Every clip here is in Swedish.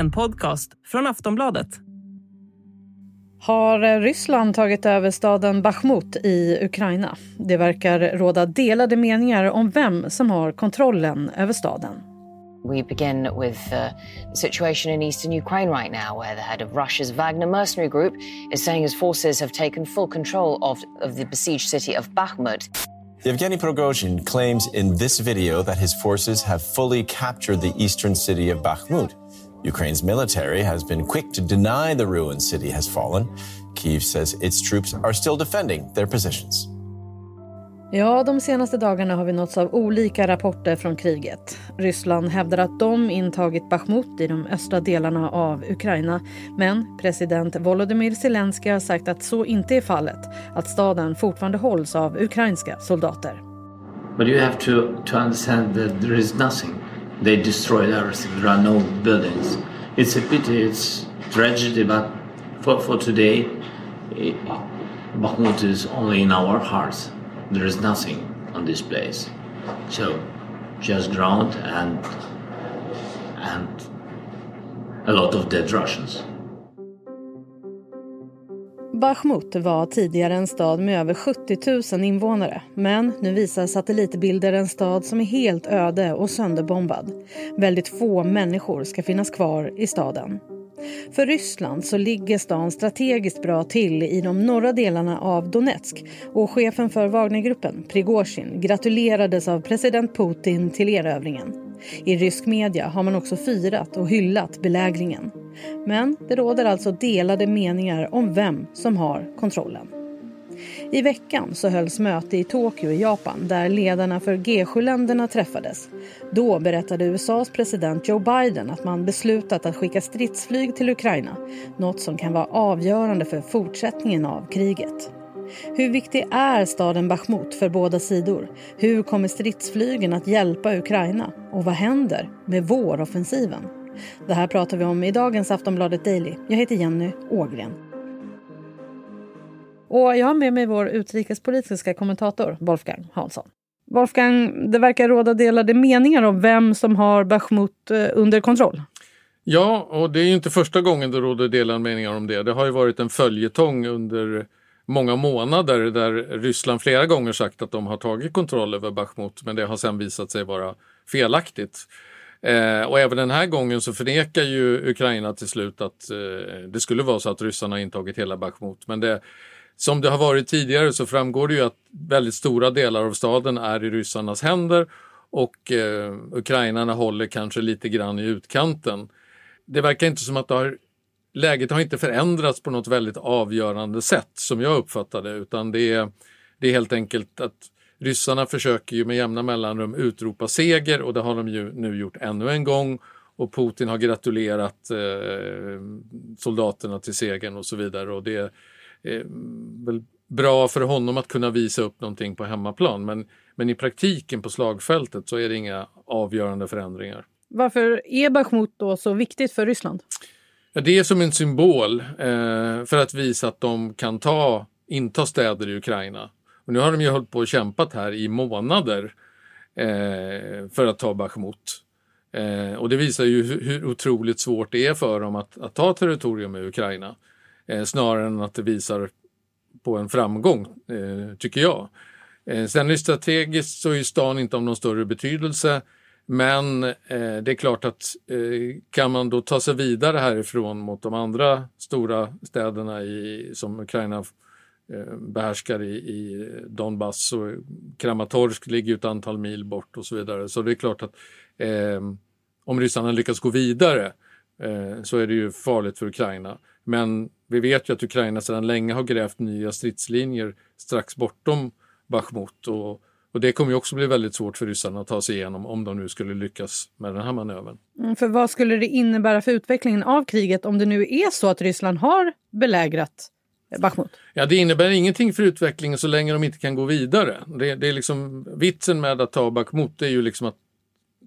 en podcast från Aftonbladet. Har Ryssland tagit över staden Bachmut i Ukraina? Det verkar råda delade meningar om vem som har kontrollen över staden. We begin with the situation in eastern Ukraine right now, where the head of Russia's Wagner mercenary group is saying his forces have taken full control of, of the besieged city of Bakhmut. Yevgeny Prigozhin claims in this video that his forces have fully captured the eastern city of Bakhmut. Ukraine's military has been quick to deny the ruined city has fallen. Kiev says its troops are still defending their positions. Ja, de senaste dagarna har vi nåtts av olika rapporter från kriget. Ryssland hävdar att de intagit Bachmut i de östra delarna av Ukraina. Men president Volodymyr Zelensky har sagt att så inte är fallet. Att staden fortfarande hålls av ukrainska soldater. But you have to, to understand that there is nothing. They destroyed everything. There are no buildings. It's a pity, it's tragedy, but for, for today, it, Bakhmut is only in our hearts. There is nothing on this place. So, just ground and and a lot of dead Russians. Bachmut var tidigare en stad med över 70 000 invånare. Men nu visar satellitbilder en stad som är helt öde och sönderbombad. Väldigt få människor ska finnas kvar i staden. För Ryssland så ligger stan strategiskt bra till i de norra delarna av Donetsk och chefen för Wagnergruppen, Prigozjin, gratulerades av president Putin till erövringen. I rysk media har man också firat och hyllat belägringen. Men det råder alltså delade meningar om vem som har kontrollen. I veckan så hölls möte i Tokyo i Japan där ledarna för G7-länderna träffades. Då berättade USAs president Joe Biden att man beslutat att skicka stridsflyg till Ukraina. Något som kan vara avgörande för fortsättningen av kriget. Hur viktig är staden Bachmut för båda sidor? Hur kommer stridsflygen att hjälpa Ukraina? Och vad händer med våroffensiven? Det här pratar vi om i dagens Aftonbladet Daily. Jag heter Jenny Ågren. Och jag har med mig vår utrikespolitiska kommentator Wolfgang Hansson. Wolfgang, det verkar råda delade meningar om vem som har Bachmut eh, under kontroll. Ja, och det är ju inte första gången det råder delade meningar om det. Det har ju varit en följetong under många månader där Ryssland flera gånger sagt att de har tagit kontroll över Bachmut men det har sen visat sig vara felaktigt. Eh, och även den här gången så förnekar ju Ukraina till slut att eh, det skulle vara så att ryssarna intagit hela Bachmut. Men det, som det har varit tidigare så framgår det ju att väldigt stora delar av staden är i ryssarnas händer och eh, ukrainarna håller kanske lite grann i utkanten. Det verkar inte som att det har, läget har inte förändrats på något väldigt avgörande sätt som jag uppfattar det utan det är, det är helt enkelt att ryssarna försöker ju med jämna mellanrum utropa seger och det har de ju nu gjort ännu en gång och Putin har gratulerat eh, soldaterna till segern och så vidare och det är eh, väl bra för honom att kunna visa upp någonting på hemmaplan men, men i praktiken på slagfältet så är det inga avgörande förändringar. Varför är Bachmut då så viktigt för Ryssland? Ja, det är som en symbol eh, för att visa att de kan ta, inta städer i Ukraina. Och nu har de ju hållit på och kämpat här i månader eh, för att ta Bachmut. Eh, och det visar ju hur, hur, otroligt svårt det är för dem att, att ta territorium i Ukraina. Eh, snarare än att det visar på en framgång, eh, tycker jag. Eh, sen är strategiskt så är stan inte av någon större betydelse. Men eh, det är klart att eh, kan man då ta sig vidare härifrån mot de andra stora städerna i, som Ukraina eh, behärskar i, i Donbass och Kramatorsk ligger ett antal mil bort och så vidare. Så det är klart att eh, om ryssarna lyckas gå vidare eh, så är det ju farligt för Ukraina. Men vi vet ju att Ukraina sedan länge har grävt nya stridslinjer strax bortom Bachmut och och det kommer ju också bli väldigt svårt för ryssarna att ta sig igenom om de nu skulle lyckas med den här manövern. Mm, för vad skulle det innebära för utvecklingen av kriget om det nu är så att Ryssland har belägrat Bachmut? Ja, det innebär ingenting för utvecklingen så länge de inte kan gå vidare. Det, det är liksom vitsen med att ta Bachmut är ju liksom att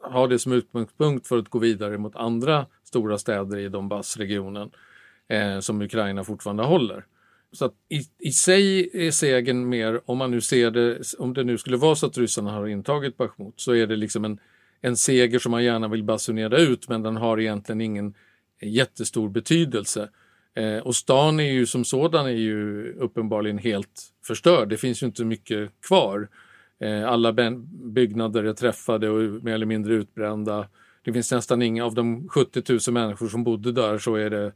ha det som utgångspunkt för att gå vidare mot andra stora städer i Donbassregionen eh, som Ukraina fortfarande håller. Så att i, i sig är segern mer, om man nu ser det, om det nu skulle vara så att ryssarna har intagit Bachmut, så är det liksom en, en seger som man gärna vill basunera ut, men den har egentligen ingen jättestor betydelse. Eh, och stan är ju som sådan är ju uppenbarligen helt förstörd. Det finns ju inte mycket kvar. Eh, alla byggnader är träffade och mer eller mindre utbrända. Det finns nästan inga av de 70 000 människor som bodde där så är det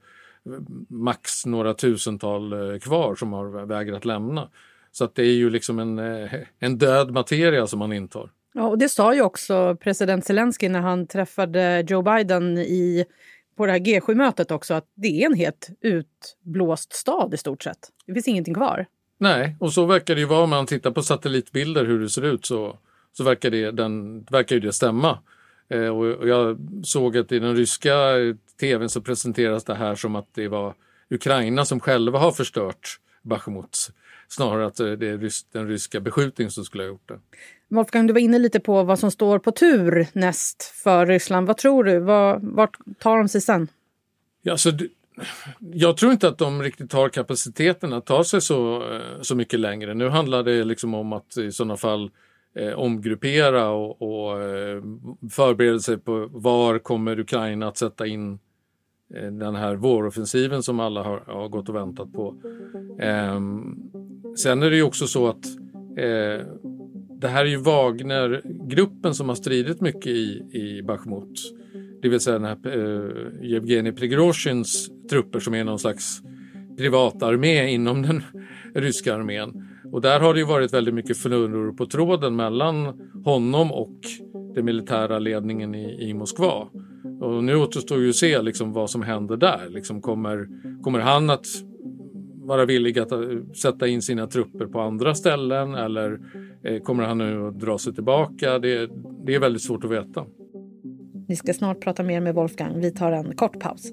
max några tusental eh, kvar som har vägrat lämna. Så att det är ju liksom en, eh, en död materia som man intar. Ja, och det sa ju också president Zelensky när han träffade Joe Biden i, på det här G7-mötet också, att det är en helt utblåst stad i stort sett. Det finns ingenting kvar. Nej, och så verkar det ju vara om man tittar på satellitbilder hur det ser ut så, så verkar, det, den, verkar ju det stämma. Eh, och jag såg att i den ryska tvn så presenteras det här som att det var Ukraina som själva har förstört Bachmut. Snarare att det är den ryska beskjutningen som skulle ha gjort det. Wolfgang, du var inne lite på vad som står på tur näst för Ryssland. Vad tror du? Var, vart tar de sig sen? Ja, så jag tror inte att de riktigt har kapaciteten att ta sig så, eh, så mycket längre. Nu handlar det liksom om att i sådana fall eh, omgruppera och, och eh, förbereda sig på var kommer Ukraina att sätta in eh, den här våroffensiven som alla har, har gått och väntat på. Eh, sen är det ju också så att eh, det här är ju Wagnergruppen som har stridit mycket i, i Bachmut. Det vill säga den här eh, Yevgenij Prigozjins trupper som är någon slags privatarmé inom den ryska armén. Och där har det ju varit väldigt mycket förloror på tråden mellan honom och den militära ledningen i, i Moskva. Och nu återstår ju att se liksom vad som händer där. Liksom kommer, kommer han att vara villig att eh, sätta in sina trupper på andra ställen eller eh, kommer han nu att dra sig tillbaka? Det, det är väldigt svårt att veta. Vi ska snart prata mer med Wolfgang. Vi tar en kort paus.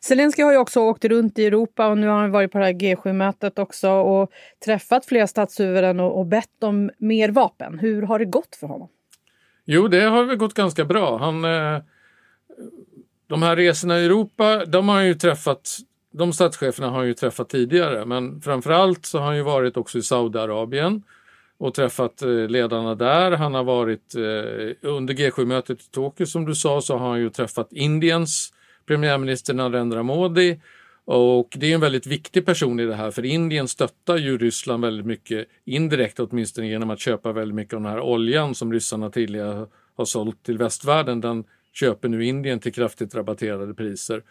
Zelensky har ju också åkt runt i Europa och nu har han varit på det här G7-mötet också och träffat flera statshuvuden och, och bett om mer vapen. Hur har det gått för honom? Jo, det har väl gått ganska bra. Han, eh, de här resorna i Europa, de har ju träffat de statscheferna har han ju träffat tidigare men framförallt så har han ju varit också i Saudiarabien och träffat eh, ledarna där. Han har varit eh, under G7-mötet i Tokyo som du sa så har han ju träffat Indiens premiärminister Narendra Modi och det är en väldigt viktig person i det här för Indien stöttar ju Ryssland väldigt mycket indirekt åtminstone genom att köpa väldigt mycket av den här oljan som ryssarna tidigare har sålt till västvärlden. Den köper nu Indien till kraftigt rabatterade priser.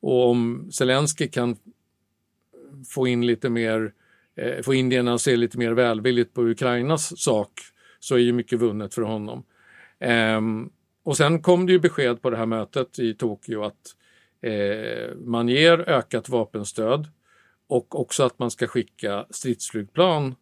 Och om Zelensky kan få in lite mer, eh, få indierna att se lite mer välvilligt på Ukrainas sak så är ju mycket vunnet för honom. Um, och sen kom det ju besked på det här mötet i Tokyo att eh, man ger ökat vapenstöd och också att man ska skicka stridsflygplan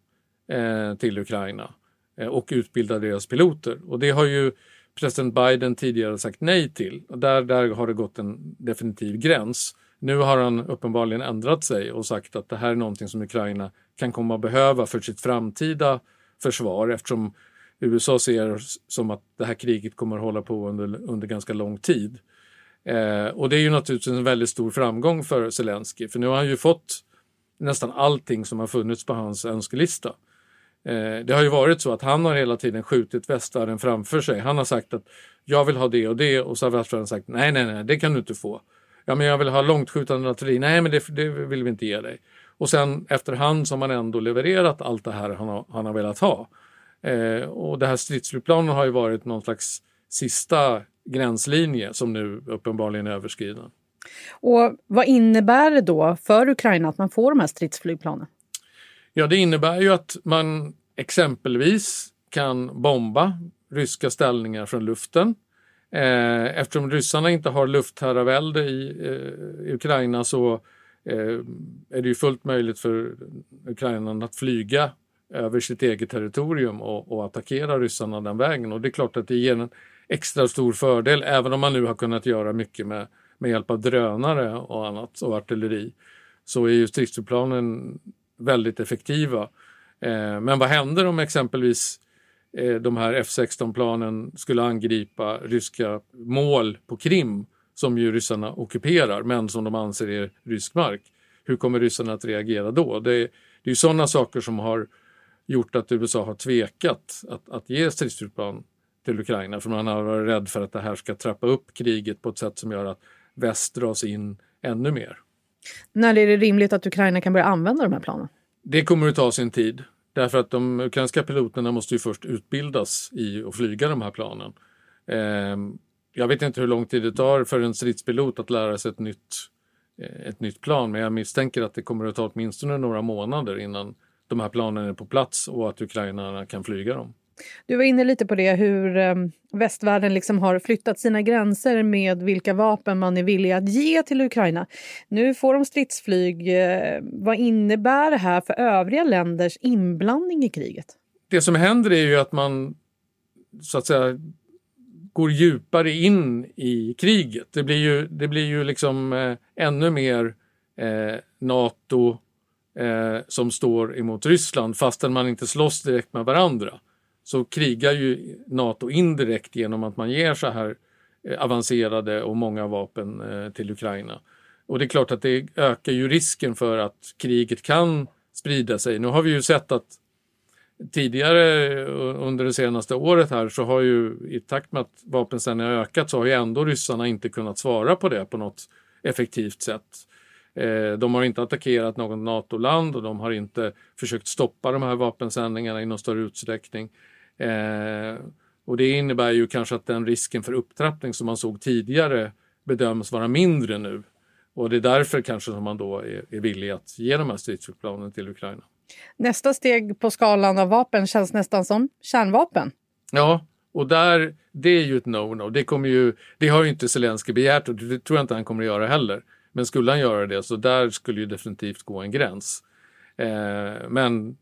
eh, till Ukraina eh, och utbilda deras piloter. Och det har ju president Biden tidigare sagt nej till. Där, där har det gått en definitiv gräns. Nu har han uppenbarligen ändrat sig och sagt att det här är någonting som Ukraina kan komma att behöva för sitt framtida försvar eftersom USA ser som att det här kriget kommer att hålla på under, under ganska lång tid. Eh, och det är ju naturligtvis en väldigt stor framgång för Zelensky för nu har han ju fått nästan allting som har funnits på hans önskelista. Eh, det har ju varit så att han har hela tiden skjutit västvärlden framför sig. Han har sagt att jag vill ha det och det och så har västvärlden sagt nej, nej, nej, det kan du inte få. Ja, men jag vill ha långtskjutande artilleri. Nej, men det, det, vill vi inte ge dig. Och sen efterhand så har man ändå levererat allt det här han har, han har velat ha. Eh, och det här stridsflygplanen har ju varit någon slags sista gränslinje som nu uppenbarligen är överskriden. Och vad innebär det då för Ukraina att man får de här stridsflygplanen? Ja, det innebär ju att man exempelvis kan bomba ryska ställningar från luften. Eh, eftersom ryssarna inte har luftherravälde i, eh, Ukraina så eh, är det ju fullt möjligt för Ukraina att flyga över sitt eget territorium och, och attackera ryssarna den vägen. Och det är klart att det ger en extra stor fördel, även om man nu har kunnat göra mycket med, med hjälp av drönare och annat och artilleri, så är ju stridsflygplanen väldigt effektiva. Eh, men vad händer om exempelvis eh, de här F16-planen skulle angripa ryska mål på Krim som ju ryssarna ockuperar men som de anser är rysk mark. Hur kommer ryssarna att reagera då? Det, det är ju sådana saker som har gjort att USA har tvekat att, att ge stridsflygplan till Ukraina för man har varit rädd för att det här ska trappa upp kriget på ett sätt som gör att väst dras in ännu mer. När är det rimligt att Ukraina kan börja använda de här planen? Det kommer att ta sin tid därför att de ukrainska piloterna måste ju först utbildas i att flyga de här planen. Eh, jag vet inte hur lång tid det tar för en stridspilot att lära sig ett nytt, eh, ett nytt plan men jag misstänker att det kommer att ta åtminstone några månader innan de här planen är på plats och att ukrainarna kan flyga dem. Du var inne lite på det, hur eh, västvärlden liksom har flyttat sina gränser med vilka vapen man är villig att ge till Ukraina. Nu får de stridsflyg. Eh, vad innebär det här för övriga länders inblandning i kriget? Det som händer är ju att man så att säga går djupare in i kriget. Det blir ju, det blir ju liksom eh, ännu mer eh, Nato eh, som står emot Ryssland fastän man inte slåss direkt med varandra så krigar ju Nato indirekt genom att man ger så här eh, avancerade och många vapen eh, till Ukraina. Och det är klart att det ökar ju risken för att kriget kan sprida sig. Nu har vi ju sett att tidigare eh, under det senaste året här så har ju i takt med att vapensändningarna ökat så har ju ändå ryssarna inte kunnat svara på det på något effektivt sätt. De har inte attackerat något NATO-land och de har inte försökt stoppa de här vapensändningarna i någon större utsträckning. Eh, och det innebär ju kanske att den risken för upptrappning som man såg tidigare bedöms vara mindre nu. Och det är därför kanske som man då är, är villig att ge de här stridsflygplanen till Ukraina. Nästa steg på skalan av vapen känns nästan som kärnvapen. Ja, och där, det är ju ett no-no. Det, kommer ju, det har ju inte Zelensky begärt och det tror jag inte han kommer att göra heller. Men skulle han göra det så där skulle ju definitivt gå en gräns. Eh, men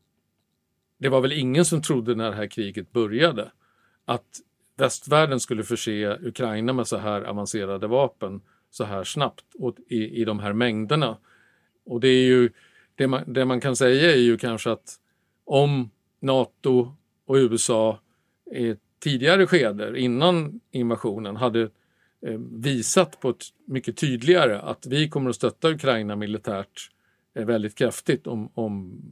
det var väl ingen som trodde när det här kriget började att västvärlden skulle förse Ukraina med så här avancerade vapen så här snabbt och i, i de här mängderna. Och det är ju det man, det man kan säga är ju kanske att om Nato och USA i tidigare skeder innan invasionen hade Eh, visat på ett mycket tydligare att vi kommer att stötta Ukraina militärt eh, väldigt kraftigt om, om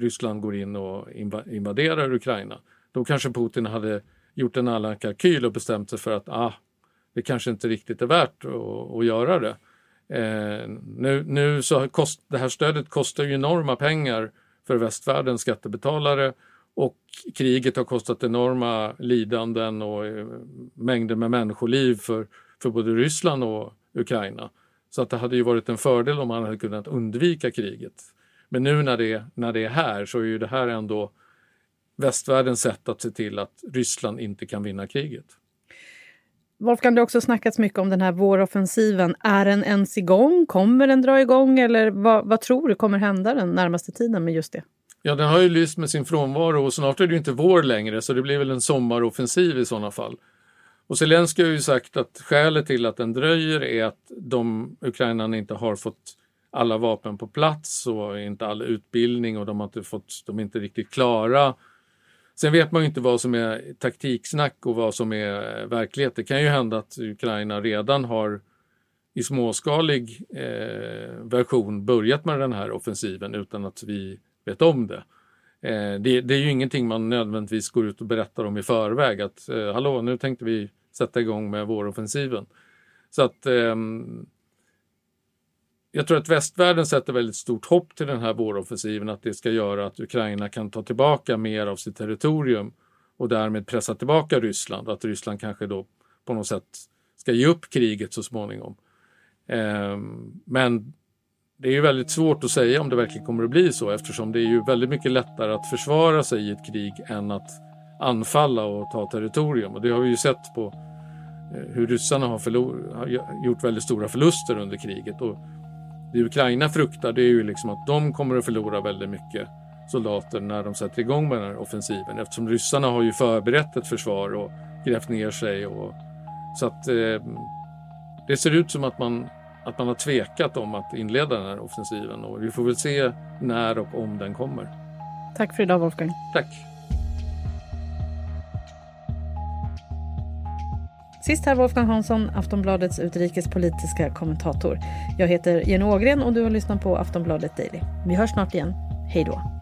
Ryssland går in och invaderar Ukraina. Då kanske Putin hade gjort en annan kalkyl och bestämt sig för att ah, det kanske inte riktigt är värt att, att göra det. Eh, nu, nu så kost, det här stödet kostar ju enorma pengar för västvärldens skattebetalare och kriget har kostat enorma lidanden och eh, mängder med människoliv för, för både Ryssland och Ukraina. Så att det hade ju varit en fördel om man hade kunnat undvika kriget. Men nu när det, när det är här så är ju det här ändå västvärldens sätt att se till att Ryssland inte kan vinna kriget. Wolfgang, det har också snackats mycket om den här våroffensiven. Är den ens igång? Kommer den dra igång? Eller vad, vad tror du kommer hända den närmaste tiden med just det? Ja, den har ju lyst med sin frånvaro och snart är det ju inte vår längre så det blir väl en sommaroffensiv i sådana fall. Och Zelenskyj har ju sagt att skälet till att den dröjer är att de ukrainarna inte har fått alla vapen på plats och inte all utbildning och de har inte fått, de är inte riktigt klara. Sen vet man ju inte vad som är taktiksnack och vad som är verklighet. Det kan ju hända att Ukraina redan har i småskalig eh, version börjat med den här offensiven utan att vi vet om det. Eh, det. det. är ju ingenting man nödvändigtvis går ut och berättar om i förväg att eh, hallå, nu tänkte vi sätta igång med våroffensiven. Så att eh, jag tror att västvärlden sätter väldigt stort hopp till den här våroffensiven, att det ska göra att Ukraina kan ta tillbaka mer av sitt territorium och därmed pressa tillbaka Ryssland och att Ryssland kanske då på något sätt ska ge upp kriget så småningom. Ehm, men det är ju väldigt svårt att säga om det verkligen kommer att bli så eftersom det är ju väldigt mycket lättare att försvara sig i ett krig än att anfalla och ta territorium. Och det har vi ju sett på eh, hur ryssarna har, har gjort väldigt stora förluster under kriget. Och Det Ukraina fruktar det är ju liksom att de kommer att förlora väldigt mycket soldater när de sätter igång med den här offensiven eftersom ryssarna har ju förberett ett försvar och grävt ner sig. Och, så att eh, det ser ut som att man, att man har tvekat om att inleda den här offensiven och vi får väl se när och om den kommer. Tack för idag Wolfgang. Tack. Sist här Wolfgang Hansson, Aftonbladets utrikespolitiska kommentator. Jag heter Jenny Ågren och du har lyssnat på Aftonbladet Daily. Vi hörs snart igen. Hej då!